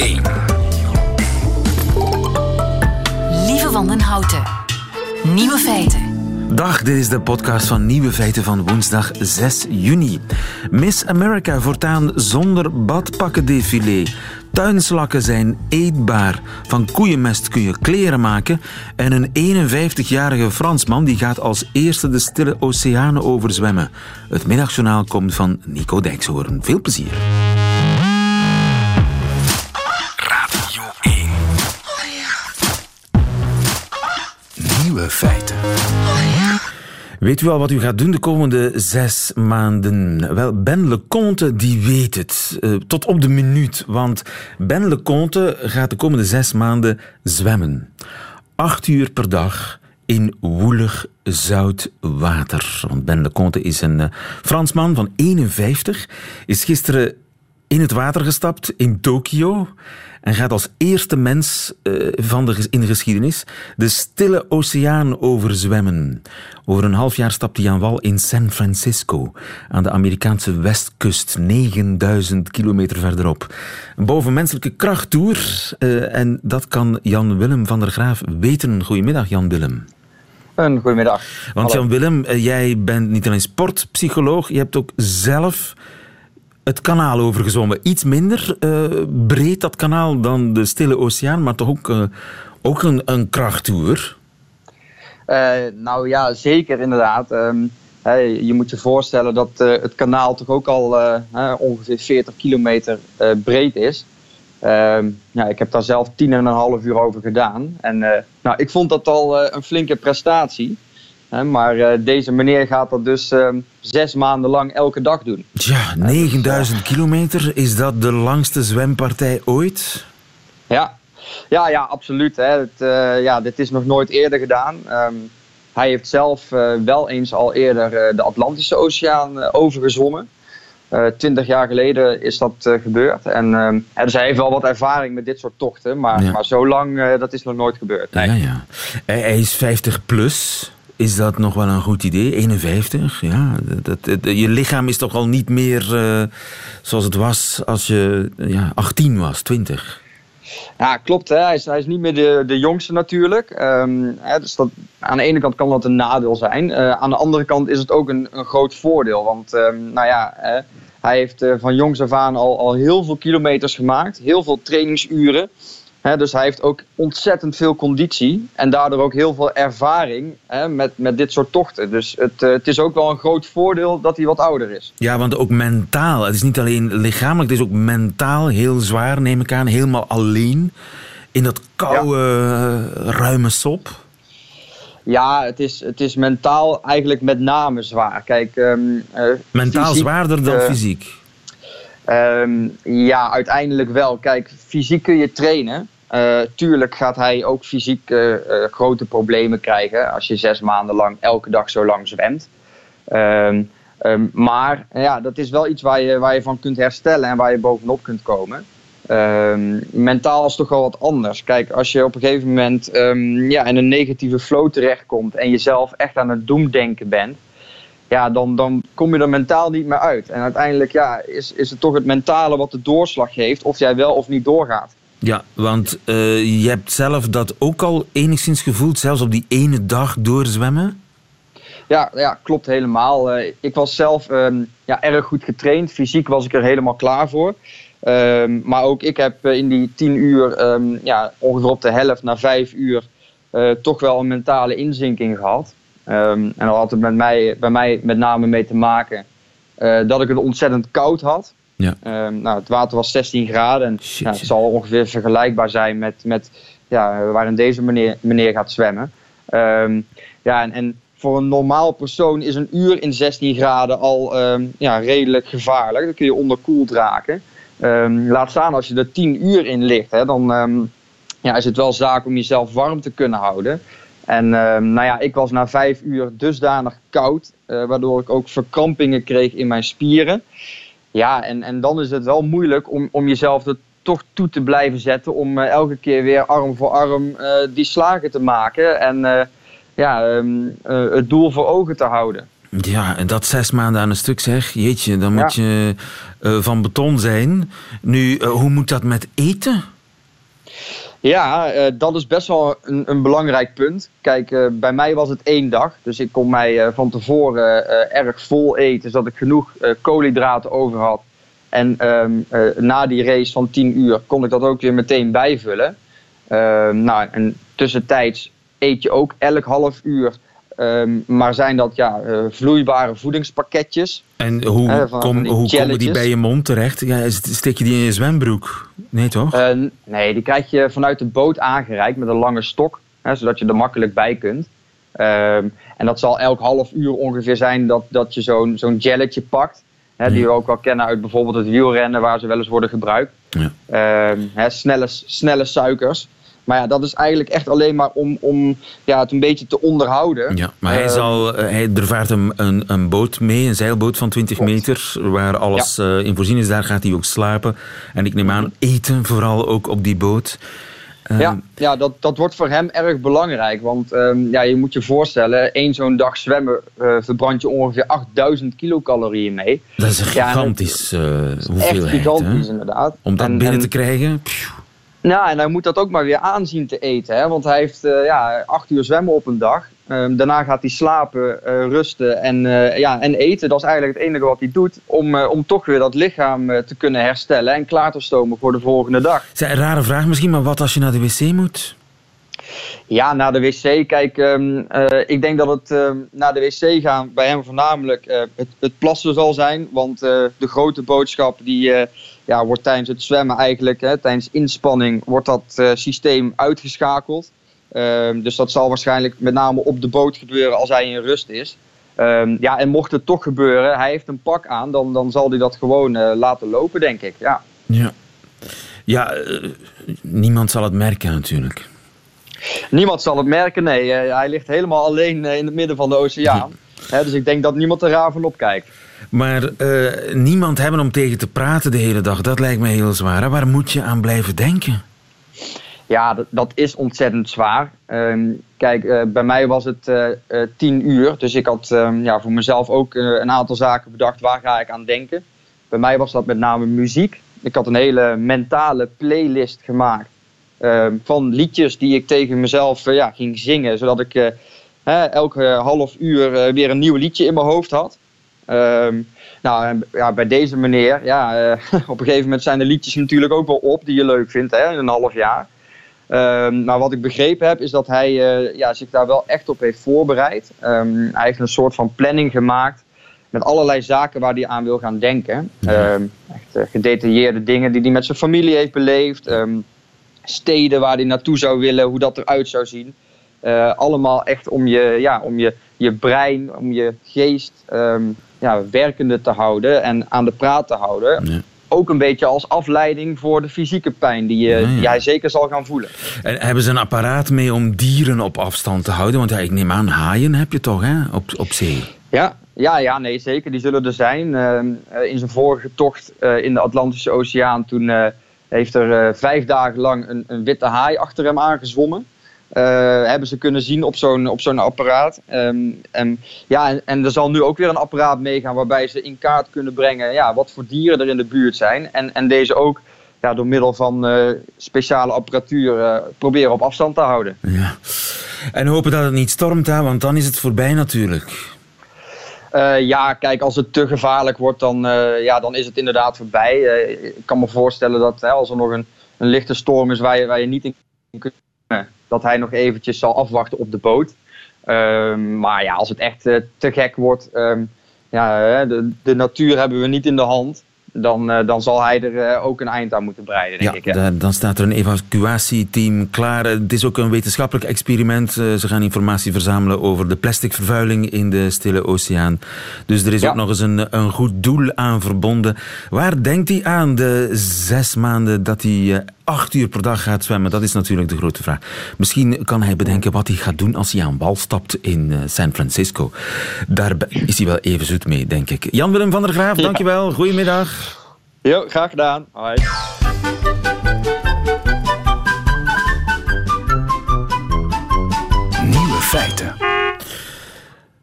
1. Lieve Wandenhouten. Nieuwe feiten. Dag, dit is de podcast van Nieuwe Feiten van woensdag 6 juni. Miss America voortaan zonder badpakkendefilé. Tuinslakken zijn eetbaar. Van koeienmest kun je kleren maken. En een 51-jarige Fransman die gaat als eerste de stille oceanen overzwemmen. Het middagjournaal komt van Nico Dijkshoorn. Veel plezier. Nieuwe feiten. Weet u al wat u gaat doen de komende zes maanden? Wel, Ben Leconte die weet het. Eh, tot op de minuut. Want Ben Leconte gaat de komende zes maanden zwemmen. Acht uur per dag in woelig zout water. Want Ben Leconte is een eh, Fransman van 51. Is gisteren in het water gestapt in Tokio en gaat als eerste mens eh, van de, in de geschiedenis de stille oceaan overzwemmen. Over een half jaar stapt hij aan wal in San Francisco, aan de Amerikaanse westkust, 9000 kilometer verderop. Een bovenmenselijke krachttoer uh, en dat kan Jan Willem van der Graaf weten. Goedemiddag, Jan Willem. Een goedemiddag. Want Jan Willem, uh, jij bent niet alleen sportpsycholoog, je hebt ook zelf het kanaal overgezwommen. Iets minder uh, breed dat kanaal dan de Stille Oceaan, maar toch ook, uh, ook een, een krachttoer. Uh, nou ja, zeker inderdaad. Hey, je moet je voorstellen dat het kanaal toch ook al ongeveer 40 kilometer breed is. Ehm, ja, ik heb daar zelf tien en een half uur over gedaan. En nou, ik vond dat al een flinke prestatie. Maar uh, deze meneer gaat dat dus uh, zes maanden lang elke dag doen. Ja, 9000 kilometer, is dat de langste zwempartij ooit? Ja, ja, ja absoluut. Hè. Het, uh, ja, dit is nog nooit eerder gedaan. Um, hij heeft zelf wel eens al eerder de Atlantische Oceaan overgezwommen. Twintig jaar geleden is dat gebeurd. En, um, dus hij heeft wel wat ervaring met dit soort tochten. Maar, ja. maar zo lang, dat is nog nooit gebeurd. Nee. Ja, ja. Hij is 50 plus. Is dat nog wel een goed idee? 51? Ja, dat, je lichaam is toch al niet meer uh, zoals het was als je ja, 18 was, 20? Ja, klopt. Hè. Hij, is, niet meer de, de jongste natuurlijk. Um, hè, dus dat, aan de ene kant kan dat een nadeel zijn. Uh, aan de andere kant is het ook een, een groot voordeel. Want um, nou ja, hè, hij heeft uh, van jongs af aan al, al heel veel kilometers gemaakt. Heel veel trainingsuren. He, dus hij heeft ook ontzettend veel conditie en daardoor ook heel veel ervaring he, met, met dit soort tochten. Dus het, uh, het is ook wel een groot voordeel dat hij wat ouder is. Ja, want ook mentaal. Het is niet alleen lichamelijk, het is ook mentaal heel zwaar, neem ik aan. Helemaal alleen in dat koude, ja. ruime sop. Ja, het is, het is mentaal eigenlijk met name zwaar. Kijk, um, uh, mentaal fysiek, zwaarder dan uh, fysiek? Um, ja, uiteindelijk wel. Kijk, fysiek kun je trainen. Uh, tuurlijk gaat hij ook fysiek uh, uh, grote problemen krijgen als je zes maanden lang elke dag zo lang zwemt. Um, um, maar ja, dat is wel iets waar je, waar je van kunt herstellen en waar je bovenop kunt komen. mentaal is toch wel wat anders. Kijk, als je op een gegeven moment ja, in een negatieve flow terechtkomt en jezelf echt aan het doemdenken bent ja, dan, dan kom je er mentaal niet meer uit. En uiteindelijk ja, is, is het toch het mentale wat de doorslag geeft of jij wel of niet doorgaat. Ja, want uh, je hebt zelf dat ook al enigszins gevoeld, zelfs op die ene dag doorzwemmen? Ja, ja klopt helemaal. Uh, ik was zelf um, ja, erg goed getraind. Fysiek was ik er helemaal klaar voor. Um, maar ook ik heb in die tien uur, um, ja, ongeveer op de helft na vijf uur, uh, toch wel een mentale inzinking gehad. Um, en dat had het met mij, bij mij met name mee te maken uh, dat ik het ontzettend koud had. Ja. Um, nou, het water was 16 graden en Shit, nou, het zal ongeveer vergelijkbaar zijn met, met ja, waarin deze meneer, meneer gaat zwemmen. Um, ja, en, en voor een normaal persoon is een uur in 16 graden al ja, redelijk gevaarlijk. Dan kun je onderkoeld raken. laat staan als je er 10 uur in ligt, hè, dan ja, is het wel zaak om jezelf warm te kunnen houden. En uh, nou ja, ik was na vijf uur dusdanig koud, uh, waardoor ik ook verkrampingen kreeg in mijn spieren. Ja, en, en dan is het wel moeilijk om, om jezelf er toch toe te blijven zetten om uh, elke keer weer arm voor arm die slagen te maken en ja, um, het doel voor ogen te houden. Ja, en dat zes maanden aan een stuk zeg. Jeetje, dan moet je van beton zijn. Nu, hoe moet dat met eten? Ja, uh, dat is best wel een, een belangrijk punt. Kijk, bij mij was het één dag. Dus ik kon mij van tevoren erg vol eten, zodat ik genoeg koolhydraten over had. En ehm, na die race van 10 uur kon ik dat ook weer meteen bijvullen. Ehm, nou, en tussentijds eet je ook elk half uur Ehm, maar zijn dat ja, uh, vloeibare voedingspakketjes. En hoe, uh, kom, hoe komen die bij je mond terecht? Ja, steek je die in je zwembroek? Nee, toch? Uh, nee, die krijg je vanuit de boot aangereikt met een lange stok. Hè, zodat je er makkelijk bij kunt. Ehm, en dat zal elk half uur ongeveer zijn dat, dat je zo'n zo'n jelletje pakt. Hè, Die we ook wel kennen uit bijvoorbeeld het wielrennen, waar ze wel eens worden gebruikt. Ja. Ehm, hè, snelle, snelle suikers. Maar ja, dat is eigenlijk echt alleen maar om, om ja, het een beetje te onderhouden. Ja, maar hij, ehm, zal, eh, hij, er vaart een, een, een, boot mee, een zeilboot van 20 meter, waar alles ja. uh, in voorzien is. Daar gaat hij ook slapen. En ik neem aan, eten vooral ook op die boot. Ja, ja dat, dat wordt voor hem erg belangrijk. Want um, ja, je moet je voorstellen, één zo'n dag zwemmen uh, verbrand je ongeveer 8000 kilocalorieën mee. Dat is een gigantisch ja, hoeveelheid. Echt gigantisch, hè? inderdaad. Om dat en, binnen en, te krijgen... Pjoe. Nou, en hij moet dat ook maar weer aanzien te eten. Hè? Want hij heeft uh, ja, acht uur zwemmen op een dag. Um, daarna gaat hij slapen, uh, rusten en, uh, ja, en eten. Dat is eigenlijk het enige wat hij doet om, om toch weer dat lichaam te kunnen herstellen en klaar te stomen voor de volgende dag. Een rare vraag misschien, maar wat als je naar de wc moet? Ja, naar de wc. Kijk, um, ik denk dat het um, naar de wc gaan bij hem voornamelijk het, het, plassen zal zijn. Want de grote boodschap die ja, wordt tijdens het zwemmen eigenlijk, hè, tijdens inspanning, wordt dat uh, systeem uitgeschakeld. Um, dus dat zal waarschijnlijk met name op de boot gebeuren als hij in rust is. Um, ja, en mocht het toch gebeuren, hij heeft een pak aan, dan, dan zal hij dat gewoon uh, laten lopen, denk ik. Ja, ja. ja uh, niemand zal het merken natuurlijk. Niemand zal het merken, nee. hij ligt helemaal alleen in het midden van de oceaan. He, dus ik denk dat niemand er raar van opkijkt. Maar uh, niemand hebben om tegen te praten de hele dag, dat lijkt me heel zwaar. Hè? Waar moet je aan blijven denken? Ja, dat, dat is ontzettend zwaar. Um, kijk, uh, bij mij was het uh, tien uur. Dus ik had um, ja, voor mezelf ook een aantal zaken bedacht. Waar ga ik aan denken? Bij mij was dat met name muziek. Ik had een hele mentale playlist gemaakt. Um, van liedjes die ik tegen mezelf ja, ging zingen. Zodat ik elke half uur weer een nieuw liedje in mijn hoofd had. Um, nou, ja, bij deze meneer, ja, uh, op een gegeven moment zijn de liedjes natuurlijk ook wel op die je leuk vindt hè, in een half jaar. Um, maar wat ik begrepen heb, is dat hij uh, ja, zich daar wel echt op heeft voorbereid. Um, hij heeft een soort van planning gemaakt met allerlei zaken waar hij aan wil gaan denken. Ja. echt uh, gedetailleerde dingen die hij met zijn familie heeft beleefd. steden waar hij naartoe zou willen, hoe dat eruit zou zien. Allemaal echt om je, ja, om je, je brein, om je geest ja, werkende te houden en aan de praat te houden. Ja. Ook een beetje als afleiding voor de fysieke pijn die, je, ja, hij zeker zal gaan voelen. En hebben ze een apparaat mee om dieren op afstand te houden? Want ja, ik neem aan, haaien heb je toch hè? Op, op zee? Ja, ja, ja, nee, zeker. Die zullen er zijn. Uh, in zijn vorige tocht uh, in de Atlantische Oceaan, toen heeft er vijf dagen lang een, een, witte haai achter hem aangezwommen. Uh, hebben ze kunnen zien op zo'n op zo'n apparaat. Um, en, ja, en, en, er zal nu ook weer een apparaat meegaan waarbij ze in kaart kunnen brengen ja, wat voor dieren er in de buurt zijn. En, en deze ook ja, door middel van uh, speciale apparatuur uh, proberen op afstand te houden. Ja. En hopen dat het niet stormt, hè, want dan is het voorbij natuurlijk. ja, kijk, als het te gevaarlijk wordt, dan, ja, dan is het inderdaad voorbij. ik kan me voorstellen dat hè, als er nog een, een lichte storm is waar je, waar je niet in kunt dat hij nog eventjes zal afwachten op de boot. Um, maar ja, als het echt uh, te gek wordt, um, ja, de, de natuur hebben we niet in de hand dan, uh, dan zal hij er uh, ook een eind aan moeten breiden, denk ja, ik. Ja. Da dan staat er een evacuatieteam klaar. Het is ook een wetenschappelijk experiment. Uh, ze gaan informatie verzamelen over de plasticvervuiling in de Stille Oceaan. Dus er is ja. ook nog eens een, een goed doel aan verbonden. Waar denkt hij aan de zes maanden dat hij acht uur per dag gaat zwemmen? Dat is natuurlijk de grote vraag. Misschien kan hij bedenken wat hij gaat doen als hij aan wal stapt in San Francisco. Daar is hij wel even zoet mee, denk ik. Jan-Willem van der Graaf, ja. dankjewel. Goedemiddag. Jo, graag gedaan. Hoi. Nieuwe feiten.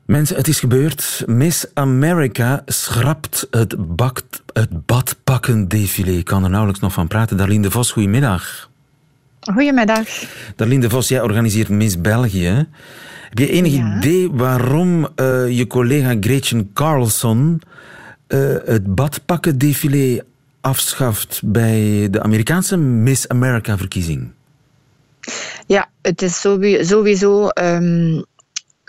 Mensen, het is gebeurd. Miss America schrapt het, bakt, het badpakken-défilé. Ik kan er nauwelijks nog van praten. Darlene de Vos, goedemiddag. Goedemiddag. Darlene de Vos, jij organiseert Miss België. Heb je enig Ja. idee waarom eh, je collega Gretchen Carlson eh, het badpakken-défilé afschaft bij de Amerikaanse Miss America-verkiezing? Ja, het is sowieso, sowieso ehm,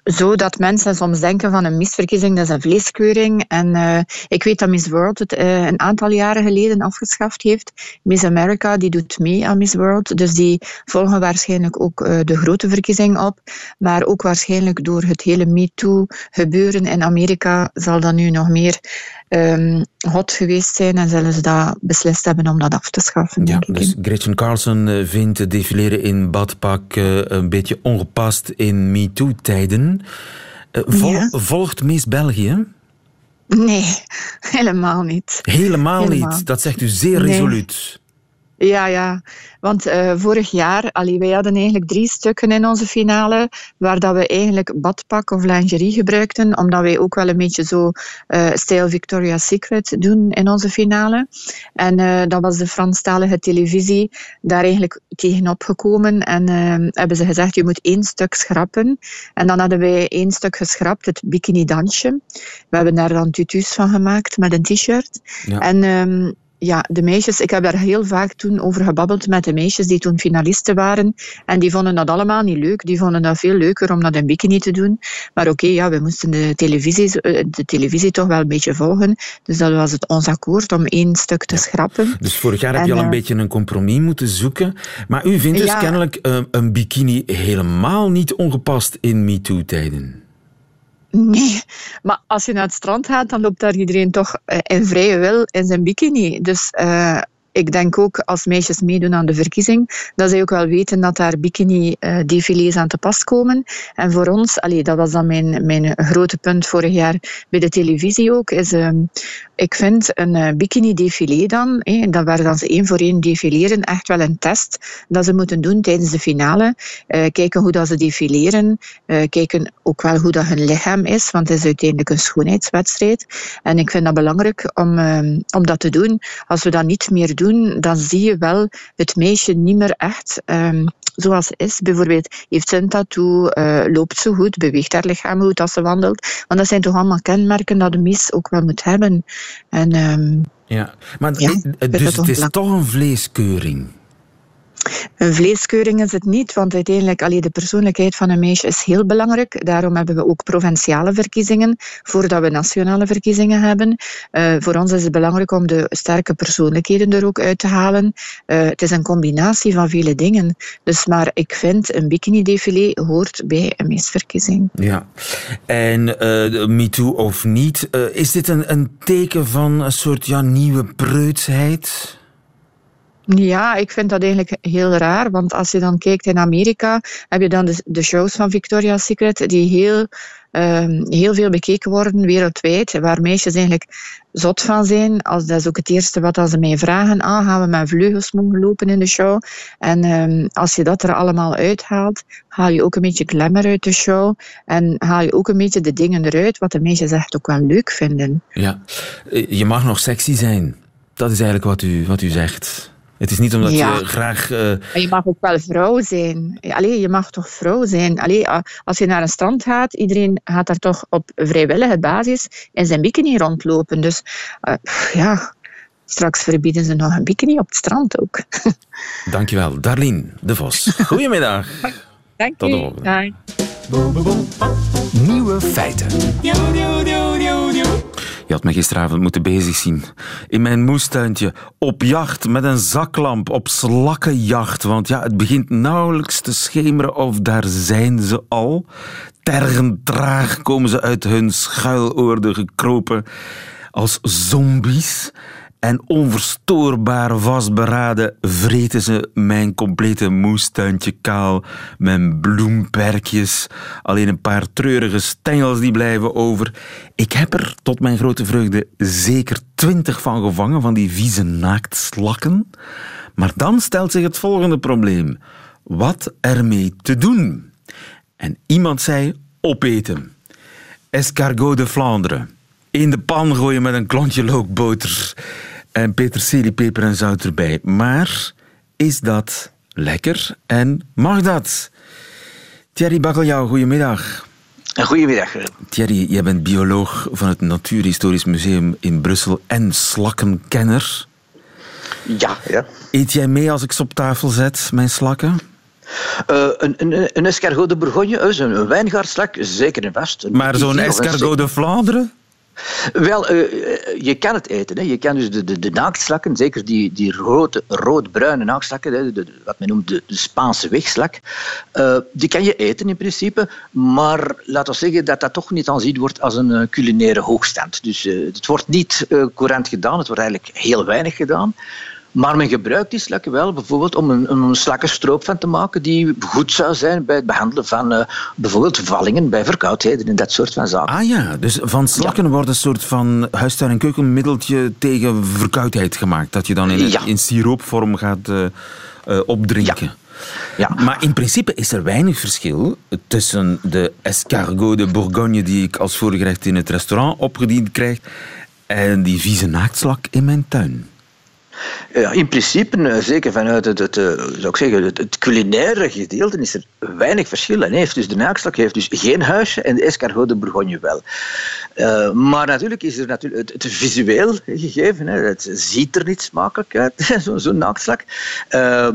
zo dat mensen soms denken van een misverkiezing, dat is een vleeskeuring. En eh, ik weet dat Miss World het eh, een aantal jaren geleden afgeschaft heeft. Miss America die doet mee aan Miss World, dus die volgen waarschijnlijk ook eh, de grote verkiezing op. Maar ook waarschijnlijk door het hele MeToo gebeuren in Amerika zal dat nu nog meer ehm, hot geweest zijn en zullen ze dat beslist hebben om dat af te schaffen. Ja, dus Gretchen Carlson vindt het defileren in badpak een beetje ongepast in MeToo-tijden. Eh, vol- Ja. Volgt Miss België? Nee, helemaal niet. Helemaal, Helemaal. niet. Dat zegt u zeer Nee. Ja, ja. Want eh, vorig jaar, allee, wij hadden eigenlijk drie stukken in onze finale, waar dat we eigenlijk badpak of lingerie gebruikten, omdat wij ook wel een beetje zo eh stijl Victoria's Secret doen in onze finale. En eh, dat was de Franstalige televisie daar eigenlijk tegenop gekomen en eh, hebben ze gezegd, je moet één stuk schrappen. En dan hadden wij één stuk geschrapt, het bikini dansje. We hebben daar dan tutus van gemaakt met een t-shirt. Ja. En ehm, ja, de meisjes, ik heb daar heel vaak toen over gebabbeld met de meisjes die toen finalisten waren. En die vonden dat allemaal niet leuk. Die vonden dat veel leuker om dat in bikini te doen. Maar oké, ja, we moesten de televisie, eh, de televisie toch wel een beetje volgen. Dus dat was het ons akkoord om één stuk te schrappen. Dus vorig jaar heb je al een eh, beetje een compromis moeten zoeken. Maar u vindt dus Ja. kennelijk eh, een bikini helemaal niet ongepast in MeToo-tijden. Nee, maar als je naar het strand gaat, dan loopt daar iedereen toch eh, in vrije wil in zijn bikini. Dus eh, ik denk ook als meisjes meedoen aan de verkiezing, dat zij ook wel weten dat daar bikini-défilés aan te pas komen. En voor ons, allee, dat was dan mijn, mijn grote punt vorig jaar bij de televisie ook, is ehm, ik vind een eh, bikini-défilé dan, eh, dat waar dan ze één voor één defileren, echt wel een test dat ze moeten doen tijdens de finale. Eh, kijken hoe dat ze defileren, eh, kijken ook wel hoe dat hun lichaam is, want het is uiteindelijk een schoonheidswedstrijd. En ik vind dat belangrijk om, ehm, om dat te doen. Als we dat niet meer doen, dan zie je wel het meisje niet meer echt ehm, zoals ze is. Bijvoorbeeld, heeft ze een tattoo, eh, loopt ze goed, beweegt haar lichaam goed als ze wandelt. Want dat zijn toch allemaal kenmerken dat de mis ook wel moet hebben. En ehm, Ja, maar Ja, dus het is toch een vleeskeuring. Een vleeskeuring is het niet, want uiteindelijk allee, de persoonlijkheid van een meisje is heel belangrijk. Daarom hebben we ook provinciale verkiezingen, voordat we nationale verkiezingen hebben. Eh, voor ons is het belangrijk om de sterke persoonlijkheden er ook uit te halen. Eh, het is een combinatie van vele dingen. Dus, maar ik vind een bikini-défilé hoort bij een misverkiezing. Ja. En eh MeToo of niet, is dit een, een teken van een soort ja, nieuwe preutsheid? Ja, ik vind dat eigenlijk heel raar, want als je dan kijkt in Amerika, heb je dan de, shows van Victoria's Secret die heel, ehm, heel veel bekeken worden wereldwijd, waar meisjes eigenlijk zot van zijn. Als, dat is ook het eerste wat ze mij vragen, ah, gaan we met vleugels mogen lopen in de show? En ehm, als je dat er allemaal uithaalt, haal je ook een beetje glamour uit de show en haal je ook een beetje de dingen eruit wat de meisjes echt ook wel leuk vinden. Ja. Eh, Je mag nog sexy zijn. Dat is eigenlijk wat u, wat u zegt. Het is niet omdat Ja. je graag... eh, Maar je mag ook wel vrouw zijn. Allee, je mag toch vrouw zijn. Allee, als je naar een strand gaat, iedereen gaat daar toch op vrijwillige basis in zijn bikini rondlopen. Dus eh, ja, straks verbieden ze nog een bikini op het strand ook. Dankjewel, Darlene de Vos. Goedemiddag. Dank Tot de volgende. Nieuwe feiten. Je had me gisteravond moeten bezig zien. In mijn moestuintje, op jacht, met een zaklamp, op slakkenjacht. Want ja, het begint nauwelijks te schemeren of daar zijn ze al. Tergend traag komen ze uit hun schuiloorden gekropen als zombies. En onverstoorbaar vastberaden vreten ze mijn complete moestuintje kaal. Mijn bloemperkjes. Alleen een paar treurige stengels die blijven over. Ik heb er tot mijn grote vreugde zeker twintig van gevangen, van die vieze naaktslakken. Maar dan stelt zich het volgende probleem. Wat ermee te doen? En iemand zei opeten. escargot de Vlaanderen. In de pan gooien met een klontje lookboter en peterselie, peper en zout erbij. Maar is dat lekker en mag dat? Thierry Bakkeljauw, goedemiddag. Goedemiddag. Thierry, jij bent bioloog van het Natuurhistorisch Museum in Brussel en slakkenkenner. Ja, ja. Eet jij mee als ik ze op tafel zet, mijn slakken? Uh, een, een, een escargot de Bourgogne, een wijngaardslak, zeker en vast. Maar zo'n escargot de Vlaanderen? Wel, uh, je kan het eten. Hè. Je kan dus de, de, de naaktslakken, zeker die, die rood, rood-bruine naaktslakken, hè, wat men noemt de, Spaanse wegslak, uh, die kan je eten in principe. Maar laten we zeggen dat dat toch niet aanzien wordt als een culinaire hoogstand. Dus het wordt niet courant gedaan, het wordt eigenlijk heel weinig gedaan. Maar men gebruikt die slakken wel bijvoorbeeld om een, een slakkenstroop van te maken die goed zou zijn bij het behandelen van uh, bijvoorbeeld vallingen bij verkoudheden en dat soort van zaken. Ah ja, dus van slakken ja. wordt een soort van huistuin- en keukenmiddeltje tegen verkoudheid gemaakt. Dat je dan in, ja. in siroopvorm gaat uh, uh, opdrinken. Ja. Ja. Maar in principe is er weinig verschil tussen de escargot de Bourgogne die ik als voorgerecht in het restaurant opgediend krijg en die vieze naaktslak in mijn tuin. Ja, in principe, eh, zeker vanuit het, het, zou ik zeggen, het, culinaire gedeelte, is er weinig verschil. En heeft dus de naakstok heeft dus geen huisje en de escargot de Bourgogne wel. Uh, maar natuurlijk is er natuurlijk het, visueel gegeven. Hè. Het ziet er niet smakelijk uit, zo'n zo naaktslak. Uh,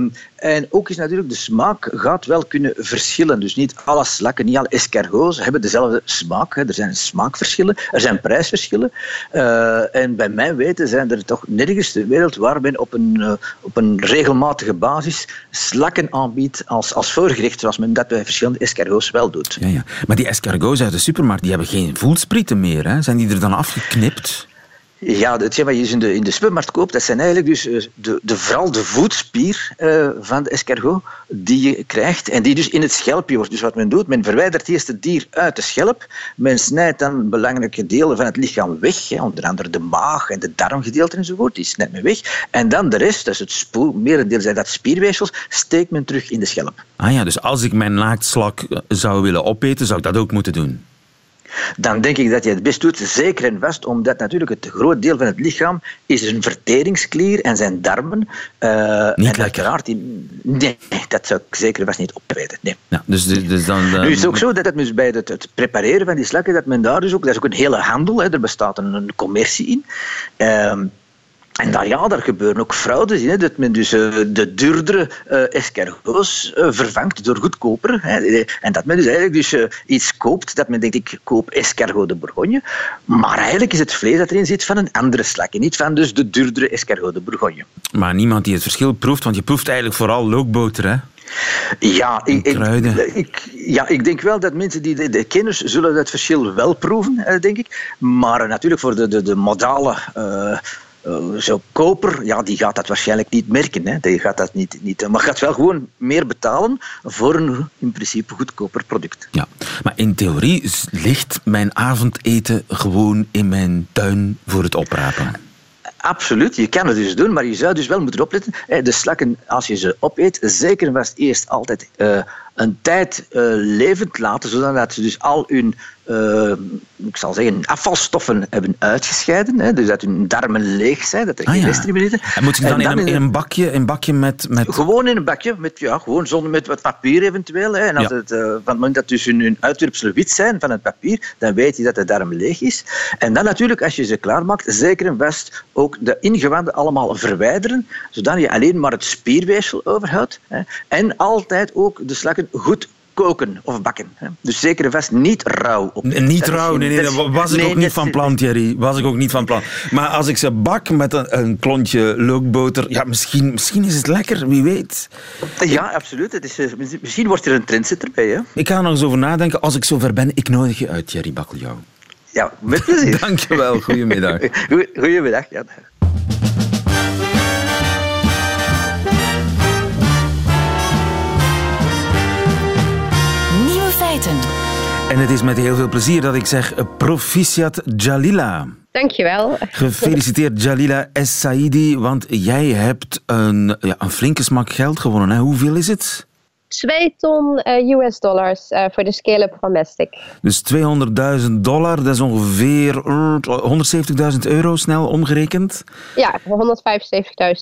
en ook is natuurlijk de smaak gaat wel kunnen verschillen. Dus niet alle slakken, niet alle escargots hebben dezelfde smaak. Er zijn smaakverschillen, er zijn prijsverschillen. Uh, en bij mijn weten zijn er toch nergens ter wereld waar men op een, uh, op een regelmatige basis slakken aanbiedt als, als voorgerecht, zoals men dat bij verschillende escargots wel doet. Ja, ja. Maar die escargots uit de supermarkt die hebben geen voelsprieten meer. Hè? Zijn die er dan afgeknipt? Ja, hetgeen wat je dus in de, in de supermarkt koopt, dat zijn eigenlijk dus de, de, vooral de voetspier uh, van de escargot die je krijgt en die dus in het schelpje wordt. Dus wat men doet, men verwijdert eerst het dier uit de schelp, men snijdt dan belangrijke delen van het lichaam weg, onder andere de maag en de darmgedeelte enzovoort, die snijdt men weg. En dan de rest, dus het spoor, merendeel zijn dat spierweefsels, steekt men terug in de schelp. Ah ja, dus als ik mijn naaktslak zou willen opeten, zou ik dat ook moeten doen? Dan denk ik dat je het best doet, zeker en vast, omdat natuurlijk het groot deel van het lichaam is een verteringsklier en zijn darmen. Uh, niet en uiteraard, nee, dat zou ik zeker en vast niet opweten. Nee. Ja, dus, dus dan, uh, nu is het ook zo dat het dus bij het, het, prepareren van die slakken, dat men daar dus ook, dat is ook een hele handel, hè, er bestaat een, een commercie in. Uh, en daar, ja, daar gebeuren ook fraudes in. Hè, dat men dus uh, de duurdere uh, escargots uh, vervangt door goedkoper. Hè, en dat men dus eigenlijk dus, iets koopt dat men denkt, ik koop escargot de Bourgogne. Maar eigenlijk is het vlees dat erin zit van een andere slak. En niet van dus de duurdere escargot de Bourgogne. Maar niemand die het verschil proeft, want je proeft eigenlijk vooral lookboter, hè? Ja ik, ik, ja, ik denk wel dat mensen die de, de kenners zullen dat verschil wel proeven, denk ik. Maar natuurlijk voor de, de, de modale... Uh, zo koper, ja, die gaat dat waarschijnlijk niet merken. Hè. Die gaat dat niet, niet, maar gaat wel gewoon meer betalen voor een in principe goedkoper product. Ja, maar in theorie ligt mijn avondeten gewoon in mijn tuin voor het oprapen. Absoluut, je kan het dus doen, maar je zou dus wel moeten opletten. De slakken, als je ze opeet, zeker en vast eerst altijd uh, een tijd levend laten, zodat ze dus al hun ik zal zeggen, afvalstoffen hebben uitgescheiden. Hè, dus dat hun darmen leeg zijn, dat er ah, geen ja. resten meer zitten. En moet je dan, in, een, in een bakje, een bakje met, met... Gewoon in een bakje, met, ja, gewoon zonder met wat papier eventueel. Hè. En als Ja. het, uh, van het moment dat dus hun, hun uitwerpselen wit zijn van het papier, dan weet je dat de darm leeg is. En dan natuurlijk, als je ze klaarmaakt, zeker en vast ook de ingewanden allemaal verwijderen, zodat je alleen maar het spierweefsel overhoudt. Hè. En altijd ook de slakken goed koken of bakken. Dus zeker en vast niet rauw op. Niet rauw, nee, nee, dat was ik nee, ook niet van plan, Thierry. Was ik ook niet van plan. Maar als ik ze bak met een, een klontje lookboter, ja, misschien, misschien is het lekker, wie weet. Ja, absoluut. Het is, eh, misschien wordt er een trendsetter bij. Hè? Ik ga er nog eens over nadenken. Als ik zover ben, ik nodig je uit, Thierry Bakkeljauw. Ja, met plezier. Dankjewel, goedemiddag. Goedemiddag. Ja. En het is met heel veel plezier dat ik zeg eh, proficiat Jalila. Dankjewel. Gefeliciteerd Jalila Es Saidi, want jij hebt een, ja, een flinke smak geld gewonnen. Hè? Hoeveel is het? 2 ton eh, US dollars eh, voor de scale-up van Mastic. Dus 200.000 dollar, dat is ongeveer eh, 170.000 euro snel omgerekend. Ja, 175.000